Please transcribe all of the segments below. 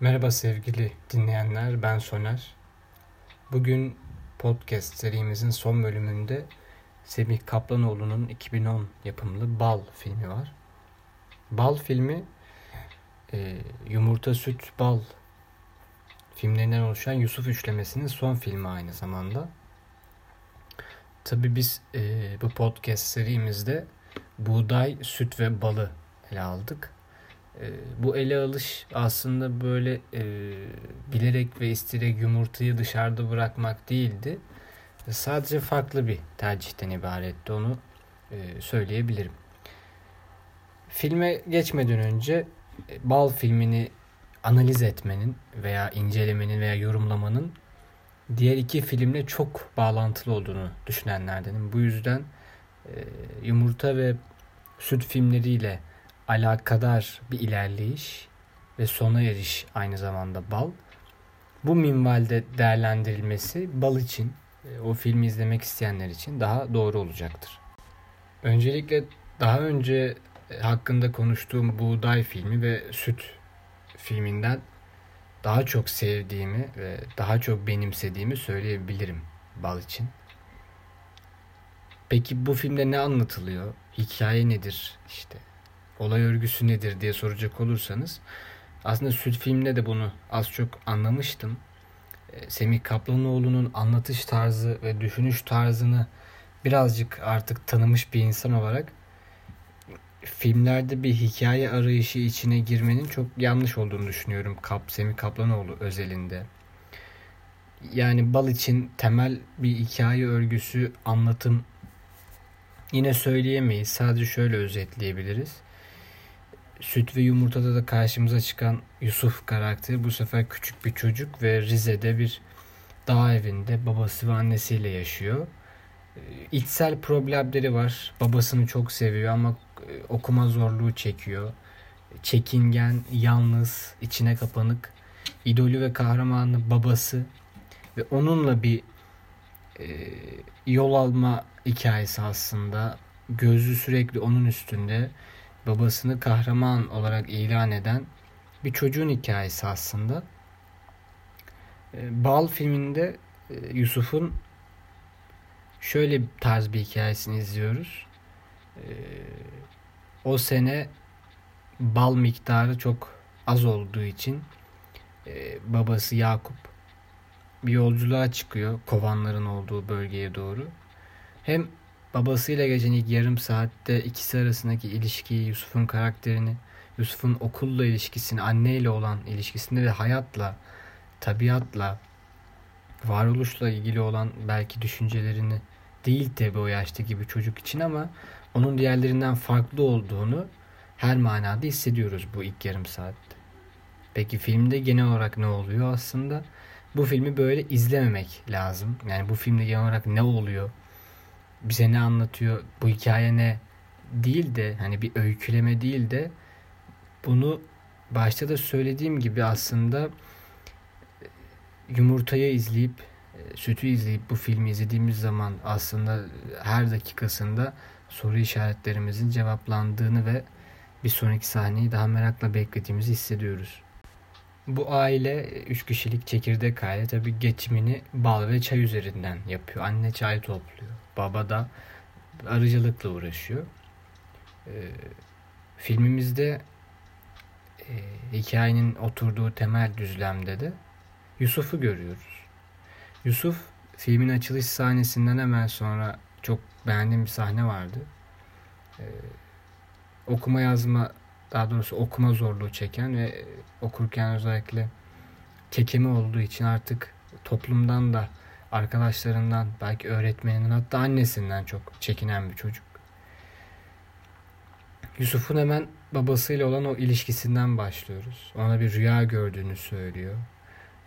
Merhaba sevgili dinleyenler, ben Soner. Bugün podcast serimizin son bölümünde Semih Kaplanoğlu'nun 2010 yapımlı Bal filmi var. Bal filmi e, Yumurta, Süt, Bal filmlerinden oluşan Yusuf üçlemesinin son filmi aynı zamanda. Tabi biz e, bu podcast serimizde buğday, süt ve balı ele aldık. E, bu ele alış aslında böyle e, bilerek ve isteyerek yumurtayı dışarıda bırakmak değildi. Sadece farklı bir tercihten ibaretti onu e, söyleyebilirim. Filme geçmeden önce e, Bal filmini analiz etmenin veya incelemenin veya yorumlamanın diğer iki filmle çok bağlantılı olduğunu düşünenlerdenim. Bu yüzden e, Yumurta ve Süt filmleriyle alakadar bir ilerleyiş ve sona eriş aynı zamanda Bal. Bu minvalde değerlendirilmesi Bal için, e, o filmi izlemek isteyenler için daha doğru olacaktır. Öncelikle daha önce e, hakkında konuştuğum Buğday filmi ve Süt filminden daha çok sevdiğimi ve daha çok benimsediğimi söyleyebilirim Bal için. Peki bu filmde ne anlatılıyor? Hikaye nedir? İşte olay örgüsü nedir diye soracak olursanız aslında Süt filmde de bunu az çok anlamıştım. Ee, Semih Kaplanoğlu'nun anlatış tarzı ve düşünüş tarzını birazcık artık tanımış bir insan olarak filmlerde bir hikaye arayışı içine girmenin çok yanlış olduğunu düşünüyorum Kap, Semih Kaplanoğlu özelinde. Yani bal için temel bir hikaye örgüsü anlatım yine söyleyemeyiz. Sadece şöyle özetleyebiliriz. Süt ve Yumurta'da da karşımıza çıkan Yusuf karakteri bu sefer küçük bir çocuk ve Rize'de bir dağ evinde babası ve annesiyle yaşıyor. Ee, içsel problemleri var. Babasını çok seviyor ama e, okuma zorluğu çekiyor. Çekingen, yalnız, içine kapanık. İdolü ve kahramanı babası ve onunla bir e, yol alma hikayesi aslında. Gözü sürekli onun üstünde babasını kahraman olarak ilan eden bir çocuğun hikayesi aslında. E, Bal filminde e, Yusuf'un şöyle tarz bir hikayesini izliyoruz. E, o sene bal miktarı çok az olduğu için babası Yakup bir yolculuğa çıkıyor kovanların olduğu bölgeye doğru. Hem babasıyla geçen ilk yarım saatte ikisi arasındaki ilişkiyi, Yusuf'un karakterini, Yusuf'un okulla ilişkisini, anneyle olan ilişkisini ve hayatla, tabiatla, varoluşla ilgili olan belki düşüncelerini değil tabi o yaştaki bir çocuk için ama onun diğerlerinden farklı olduğunu her manada hissediyoruz bu ilk yarım saatte. Peki filmde genel olarak ne oluyor aslında? Bu filmi böyle izlememek lazım. Yani bu filmde genel olarak ne oluyor? Bize ne anlatıyor, bu hikaye ne değil de hani bir öyküleme değil de bunu başta da söylediğim gibi aslında e, yumurtayı izleyip e, sütü izleyip bu filmi izlediğimiz zaman aslında her dakikasında soru işaretlerimizin cevaplandığını ve bir sonraki sahneyi daha merakla beklediğimizi hissediyoruz. Bu aile üç kişilik çekirdek aile tabi geçimini bal ve çay üzerinden yapıyor. Anne çay topluyor. Baba da arıcılıkla uğraşıyor. Ee, filmimizde e, hikayenin oturduğu temel düzlemde de Yusuf'u görüyoruz. Yusuf filmin açılış sahnesinden hemen sonra çok beğendiğim bir sahne vardı. Ee, okuma yazma daha doğrusu okuma zorluğu çeken ve okurken özellikle kekemi olduğu için artık toplumdan da arkadaşlarından belki öğretmeninden hatta annesinden çok çekinen bir çocuk. Yusuf'un hemen babasıyla olan o ilişkisinden başlıyoruz. Ona bir rüya gördüğünü söylüyor.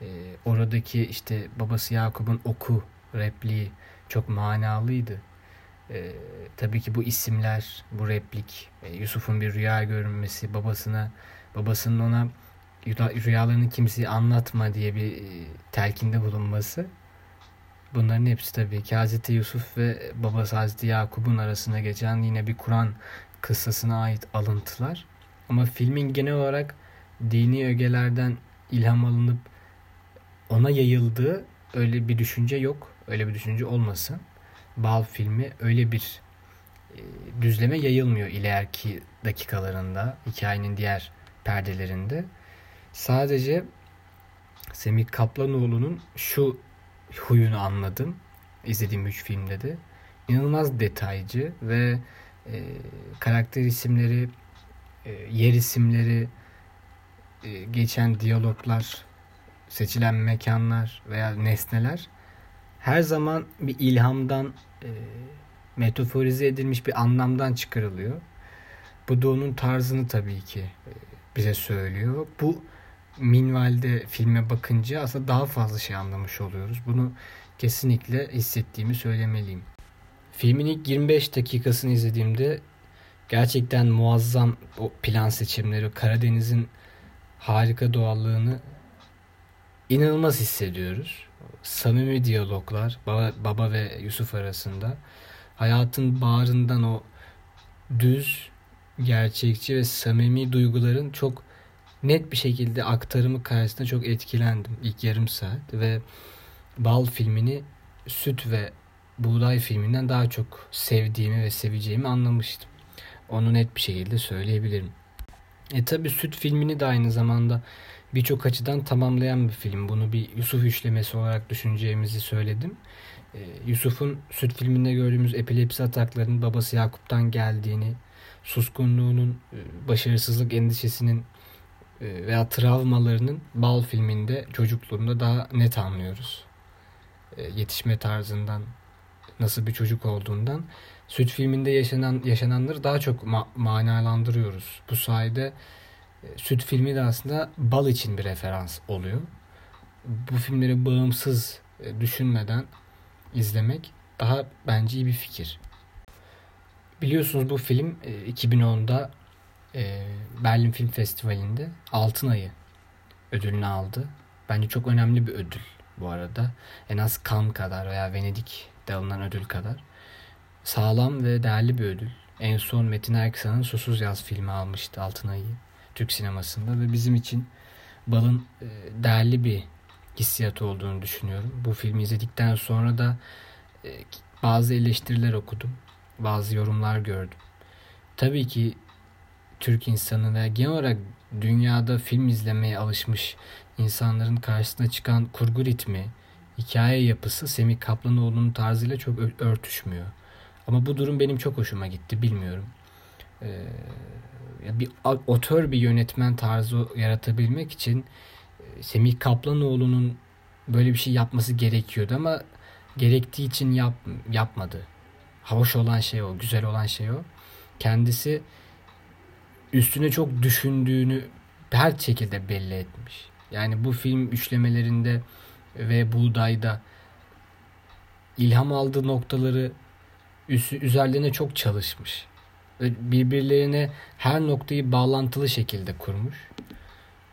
Ee, oradaki işte babası Yakup'un oku repliği çok manalıydı. Ee, tabii ki bu isimler, bu replik, e, Yusuf'un bir rüya görünmesi, babasına, babasının ona rüyalarını kimseye anlatma diye bir e, telkinde bulunması Bunların hepsi tabii ki Hz. Yusuf ve babası Hz. Yakup'un arasında geçen yine bir Kur'an kıssasına ait alıntılar. Ama filmin genel olarak dini ögelerden ilham alınıp ona yayıldığı öyle bir düşünce yok. Öyle bir düşünce olmasın. Bal filmi öyle bir e, düzleme yayılmıyor ileriki dakikalarında, hikayenin diğer perdelerinde. Sadece Semih Kaplanoğlu'nun şu huyunu anladım izlediğim üç filmde de. İnanılmaz detaycı ve e, karakter isimleri, e, yer isimleri, e, geçen diyaloglar, seçilen mekanlar veya nesneler her zaman bir ilhamdan e, metaforize edilmiş bir anlamdan çıkarılıyor. Bu da onun tarzını tabii ki e, bize söylüyor. Bu minvalde filme bakınca aslında daha fazla şey anlamış oluyoruz. Bunu kesinlikle hissettiğimi söylemeliyim. Filmin ilk 25 dakikasını izlediğimde gerçekten muazzam o plan seçimleri, Karadeniz'in harika doğallığını inanılmaz hissediyoruz. Samimi diyaloglar baba, baba ve Yusuf arasında. Hayatın bağrından o düz, gerçekçi ve samimi duyguların çok net bir şekilde aktarımı karşısında çok etkilendim ilk yarım saat ve Bal filmini Süt ve Buğday filminden daha çok sevdiğimi ve seveceğimi anlamıştım. Onu net bir şekilde söyleyebilirim. E tabi Süt filmini de aynı zamanda birçok açıdan tamamlayan bir film. Bunu bir Yusuf üçlemesi olarak düşüneceğimizi söyledim. E, Yusuf'un Süt filminde gördüğümüz epilepsi ataklarının babası Yakup'tan geldiğini, suskunluğunun, e, başarısızlık endişesinin e, veya travmalarının Bal filminde çocukluğunda daha net anlıyoruz. E, yetişme tarzından, nasıl bir çocuk olduğundan Süt filminde yaşanan yaşananları daha çok ma- manalandırıyoruz. Bu sayede e, Süt filmi de aslında bal için bir referans oluyor. Bu filmleri bağımsız e, düşünmeden izlemek daha bence iyi bir fikir. Biliyorsunuz bu film 2010'da Berlin Film Festivali'nde Altın Ayı ödülünü aldı. Bence çok önemli bir ödül bu arada. En az Cannes kadar veya Venedik'te alınan ödül kadar. Sağlam ve değerli bir ödül. En son Metin Erksan'ın Susuz Yaz filmi almıştı Altın Ayı Türk sinemasında ve bizim için Bal'ın e, değerli bir hissiyatı olduğunu düşünüyorum. Bu filmi izledikten sonra da e, bazı eleştiriler okudum. Bazı yorumlar gördüm. Tabii ki Türk insanı ve genel olarak dünyada film izlemeye alışmış insanların karşısına çıkan kurgu ritmi, hikaye yapısı Semih Kaplanoğlu'nun tarzıyla çok örtüşmüyor. Ama bu durum benim çok hoşuma gitti. Bilmiyorum. Ee, bir otör bir yönetmen tarzı yaratabilmek için e, Semih Kaplanoğlu'nun böyle bir şey yapması gerekiyordu ama gerektiği için yap, yapmadı. Hoş olan şey o, güzel olan şey o. Kendisi üstüne çok düşündüğünü her şekilde belli etmiş. Yani bu film üçlemelerinde ve Buğday'da ilham aldığı noktaları üzerlerine çok çalışmış. Birbirlerine her noktayı bağlantılı şekilde kurmuş.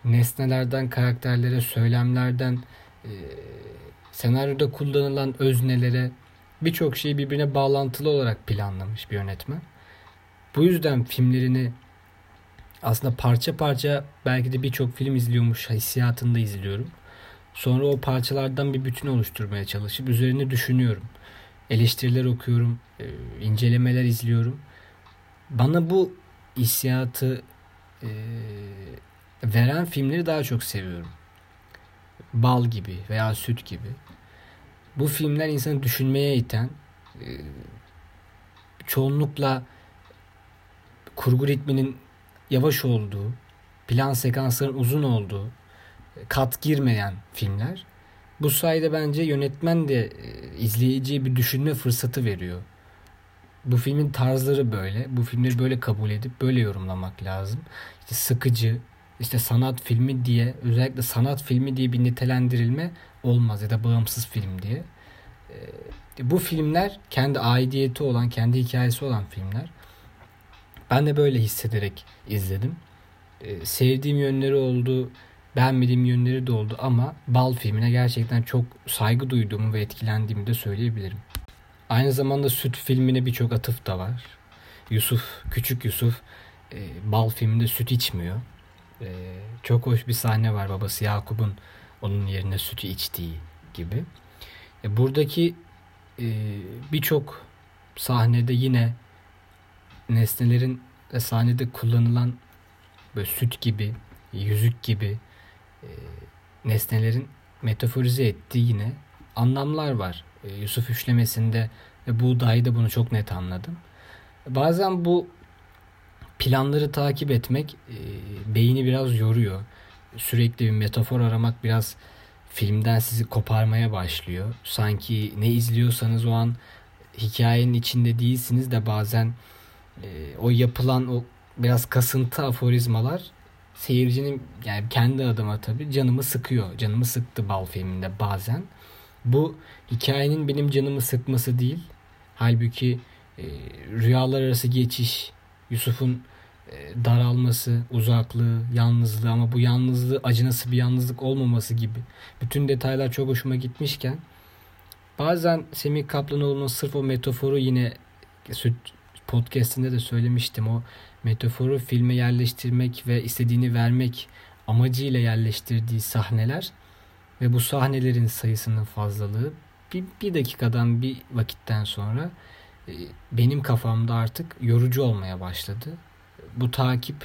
Nesnelerden, karakterlere, söylemlerden, senaryoda kullanılan öznelere birçok şeyi birbirine bağlantılı olarak planlamış bir yönetmen. Bu yüzden filmlerini aslında parça parça belki de birçok film izliyormuş hissiyatında izliyorum. Sonra o parçalardan bir bütün oluşturmaya çalışıp üzerine düşünüyorum. Eleştiriler okuyorum, e, incelemeler izliyorum. Bana bu hissiyatı e, veren filmleri daha çok seviyorum. Bal gibi veya süt gibi. Bu filmler insanı düşünmeye iten, e, çoğunlukla kurgu ritminin yavaş olduğu, plan sekansların uzun olduğu, kat girmeyen filmler. Bu sayede bence yönetmen de e, izleyiciye bir düşünme fırsatı veriyor. Bu filmin tarzları böyle. Bu filmleri böyle kabul edip böyle yorumlamak lazım. İşte sıkıcı, işte sanat filmi diye özellikle sanat filmi diye bir nitelendirilme olmaz ya da bağımsız film diye. E, bu filmler kendi aidiyeti olan, kendi hikayesi olan filmler. Ben de böyle hissederek izledim. Ee, sevdiğim yönleri oldu, beğenmediğim yönleri de oldu ama Bal filmine gerçekten çok saygı duyduğumu ve etkilendiğimi de söyleyebilirim. Aynı zamanda Süt filmine birçok atıf da var. Yusuf, küçük Yusuf e, Bal filminde süt içmiyor. Ee, çok hoş bir sahne var babası Yakup'un onun yerine sütü içtiği gibi. E, buradaki e, birçok sahnede yine nesnelerin ve sahnede kullanılan böyle süt gibi, yüzük gibi e, nesnelerin metaforize ettiği yine anlamlar var. E, Yusuf üçlemesinde ve buğdayda bunu çok net anladım. Bazen bu planları takip etmek e, beyni biraz yoruyor. Sürekli bir metafor aramak biraz filmden sizi koparmaya başlıyor. Sanki ne izliyorsanız o an hikayenin içinde değilsiniz de bazen e, o yapılan o biraz kasıntı aforizmalar seyircinin yani kendi adıma tabii canımı sıkıyor. Canımı sıktı bal filminde bazen. Bu hikayenin benim canımı sıkması değil. Halbuki e, rüyalar arası geçiş, Yusuf'un e, daralması, uzaklığı, yalnızlığı ama bu yalnızlığı acınası bir yalnızlık olmaması gibi bütün detaylar çok hoşuma gitmişken bazen Semih Kaplanoğlu'nun sırf o metaforu yine podcastinde de söylemiştim o metaforu filme yerleştirmek ve istediğini vermek amacıyla yerleştirdiği sahneler ve bu sahnelerin sayısının fazlalığı bir, bir dakikadan bir vakitten sonra e, benim kafamda artık yorucu olmaya başladı. Bu takip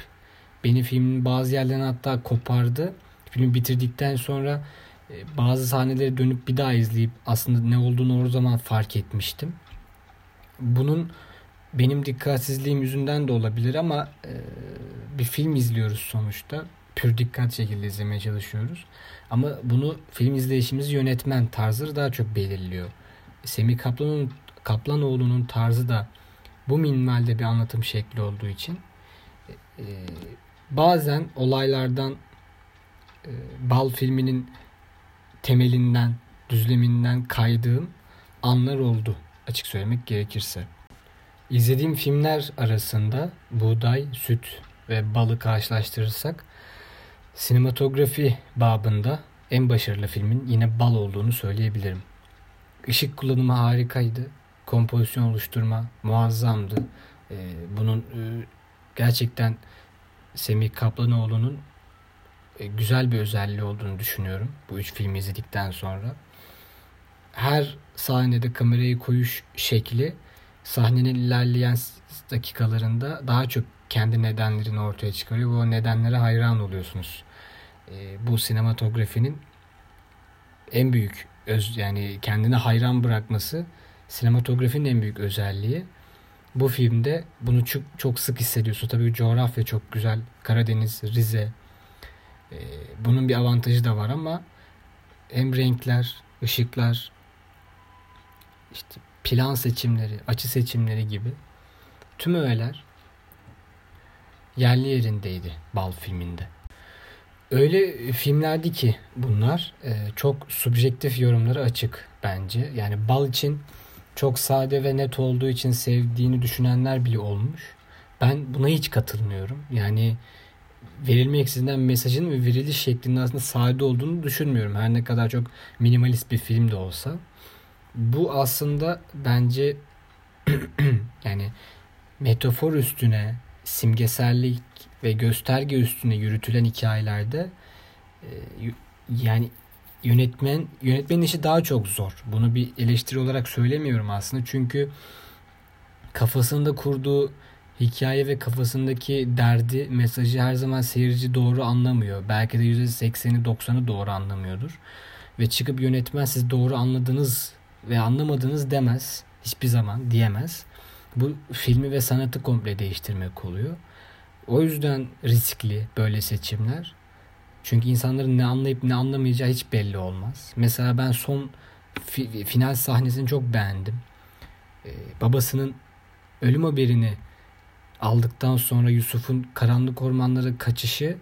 beni filmin bazı yerlerine hatta kopardı. Filmi bitirdikten sonra e, bazı sahneleri dönüp bir daha izleyip aslında ne olduğunu o zaman fark etmiştim. Bunun benim dikkatsizliğim yüzünden de olabilir ama e, bir film izliyoruz sonuçta. Pür dikkat şekilde izlemeye çalışıyoruz. Ama bunu film izleyişimiz yönetmen tarzı daha çok belirliyor. Semih Kaplan'ın Kaplanoğlu'nun tarzı da bu minvalde bir anlatım şekli olduğu için e, bazen olaylardan e, Bal filminin temelinden, düzleminden kaydığım anlar oldu açık söylemek gerekirse. İzlediğim filmler arasında Buğday, Süt ve Balı karşılaştırırsak sinematografi babında en başarılı filmin yine Bal olduğunu söyleyebilirim. Işık kullanımı harikaydı. Kompozisyon oluşturma muazzamdı. Ee, bunun e, gerçekten Semih Kaplanoğlu'nun e, güzel bir özelliği olduğunu düşünüyorum. Bu üç filmi izledikten sonra. Her sahnede kamerayı koyuş şekli sahnenin ilerleyen dakikalarında daha çok kendi nedenlerini ortaya çıkarıyor ve o nedenlere hayran oluyorsunuz. E, bu sinematografinin en büyük öz yani kendine hayran bırakması sinematografinin en büyük özelliği. Bu filmde bunu çok, çok sık hissediyorsun. Tabii coğrafya çok güzel. Karadeniz, Rize. E, bunun bir avantajı da var ama hem renkler, ışıklar, işte plan seçimleri, açı seçimleri gibi tüm öğeler yerli yerindeydi Bal filminde. Öyle filmlerdi ki bunlar e, çok subjektif yorumları açık bence. Yani Bal için çok sade ve net olduğu için sevdiğini düşünenler bile olmuş. Ben buna hiç katılmıyorum. Yani verilmek istenen mesajın ve veriliş şeklinin aslında sade olduğunu düşünmüyorum. Her ne kadar çok minimalist bir film de olsa bu aslında bence yani metafor üstüne simgesellik ve gösterge üstüne yürütülen hikayelerde e, yani yönetmen yönetmenin işi daha çok zor. Bunu bir eleştiri olarak söylemiyorum aslında. Çünkü kafasında kurduğu hikaye ve kafasındaki derdi, mesajı her zaman seyirci doğru anlamıyor. Belki de %80'i 90'ı doğru anlamıyordur. Ve çıkıp yönetmen siz doğru anladınız ve anlamadınız demez. Hiçbir zaman diyemez. Bu filmi ve sanatı komple değiştirmek oluyor. O yüzden riskli böyle seçimler. Çünkü insanların ne anlayıp ne anlamayacağı hiç belli olmaz. Mesela ben son fi- final sahnesini çok beğendim. Ee, babasının ölüm haberini aldıktan sonra Yusuf'un karanlık ormanlara kaçışı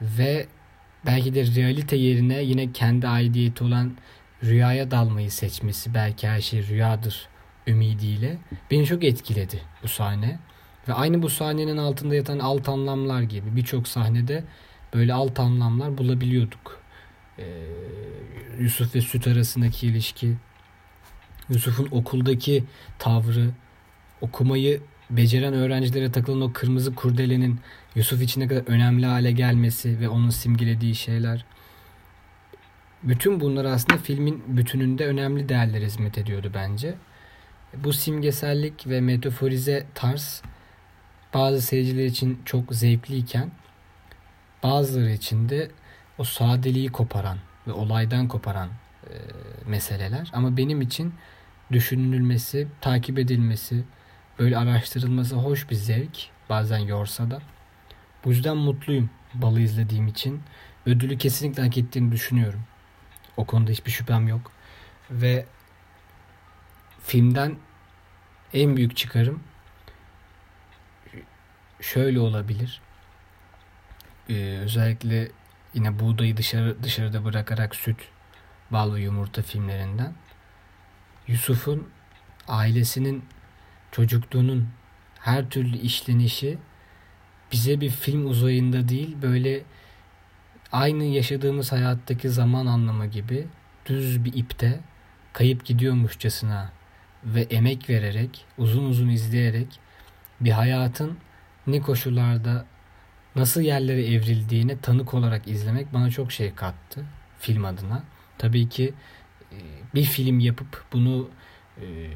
ve belki de realite yerine yine kendi aidiyeti olan rüyaya dalmayı seçmesi belki her şey rüyadır ümidiyle beni çok etkiledi bu sahne. Ve aynı bu sahnenin altında yatan alt anlamlar gibi birçok sahnede böyle alt anlamlar bulabiliyorduk. Ee, Yusuf ve Süt arasındaki ilişki, Yusuf'un okuldaki tavrı, okumayı beceren öğrencilere takılan o kırmızı kurdelenin Yusuf için ne kadar önemli hale gelmesi ve onun simgelediği şeyler. Bütün bunlar aslında filmin bütününde önemli değerler hizmet ediyordu bence. Bu simgesellik ve metaforize tarz bazı seyirciler için çok zevkliyken bazıları için de o sadeliği koparan ve olaydan koparan e, meseleler. Ama benim için düşünülmesi, takip edilmesi, böyle araştırılması hoş bir zevk. Bazen yorsa da. Bu yüzden mutluyum balı izlediğim için. Ödülü kesinlikle hak ettiğini düşünüyorum. O konuda hiçbir şüphem yok. Ve filmden en büyük çıkarım şöyle olabilir. Ee, özellikle yine buğdayı dışarı dışarıda bırakarak süt, bal ve yumurta filmlerinden Yusuf'un ailesinin çocukluğunun her türlü işlenişi bize bir film uzayında değil böyle aynı yaşadığımız hayattaki zaman anlamı gibi düz bir ipte kayıp gidiyormuşçasına ve emek vererek uzun uzun izleyerek bir hayatın ne koşullarda nasıl yerlere evrildiğine tanık olarak izlemek bana çok şey kattı film adına. Tabii ki e, bir film yapıp bunu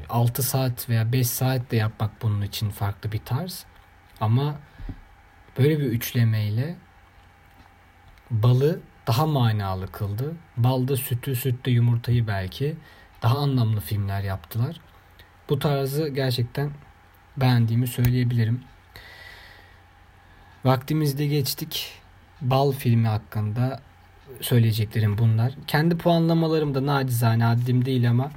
6 e, saat veya 5 saat de yapmak bunun için farklı bir tarz. Ama böyle bir üçlemeyle balı daha manalı kıldı. Balda sütü, sütte yumurtayı belki daha anlamlı filmler yaptılar. Bu tarzı gerçekten beğendiğimi söyleyebilirim. Vaktimizde geçtik. Bal filmi hakkında söyleyeceklerim bunlar. Kendi puanlamalarım da nacizane haddim değil ama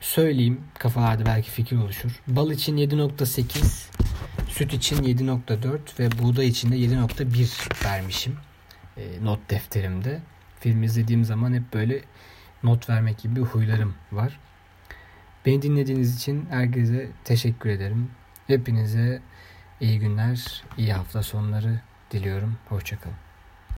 söyleyeyim kafalarda belki fikir oluşur. Bal için 7.8, süt için 7.4 ve buğday için de 7.1 vermişim e, not defterimde. Film izlediğim zaman hep böyle not vermek gibi huylarım var. Beni dinlediğiniz için herkese teşekkür ederim. Hepinize iyi günler, iyi hafta sonları diliyorum. Hoşçakalın.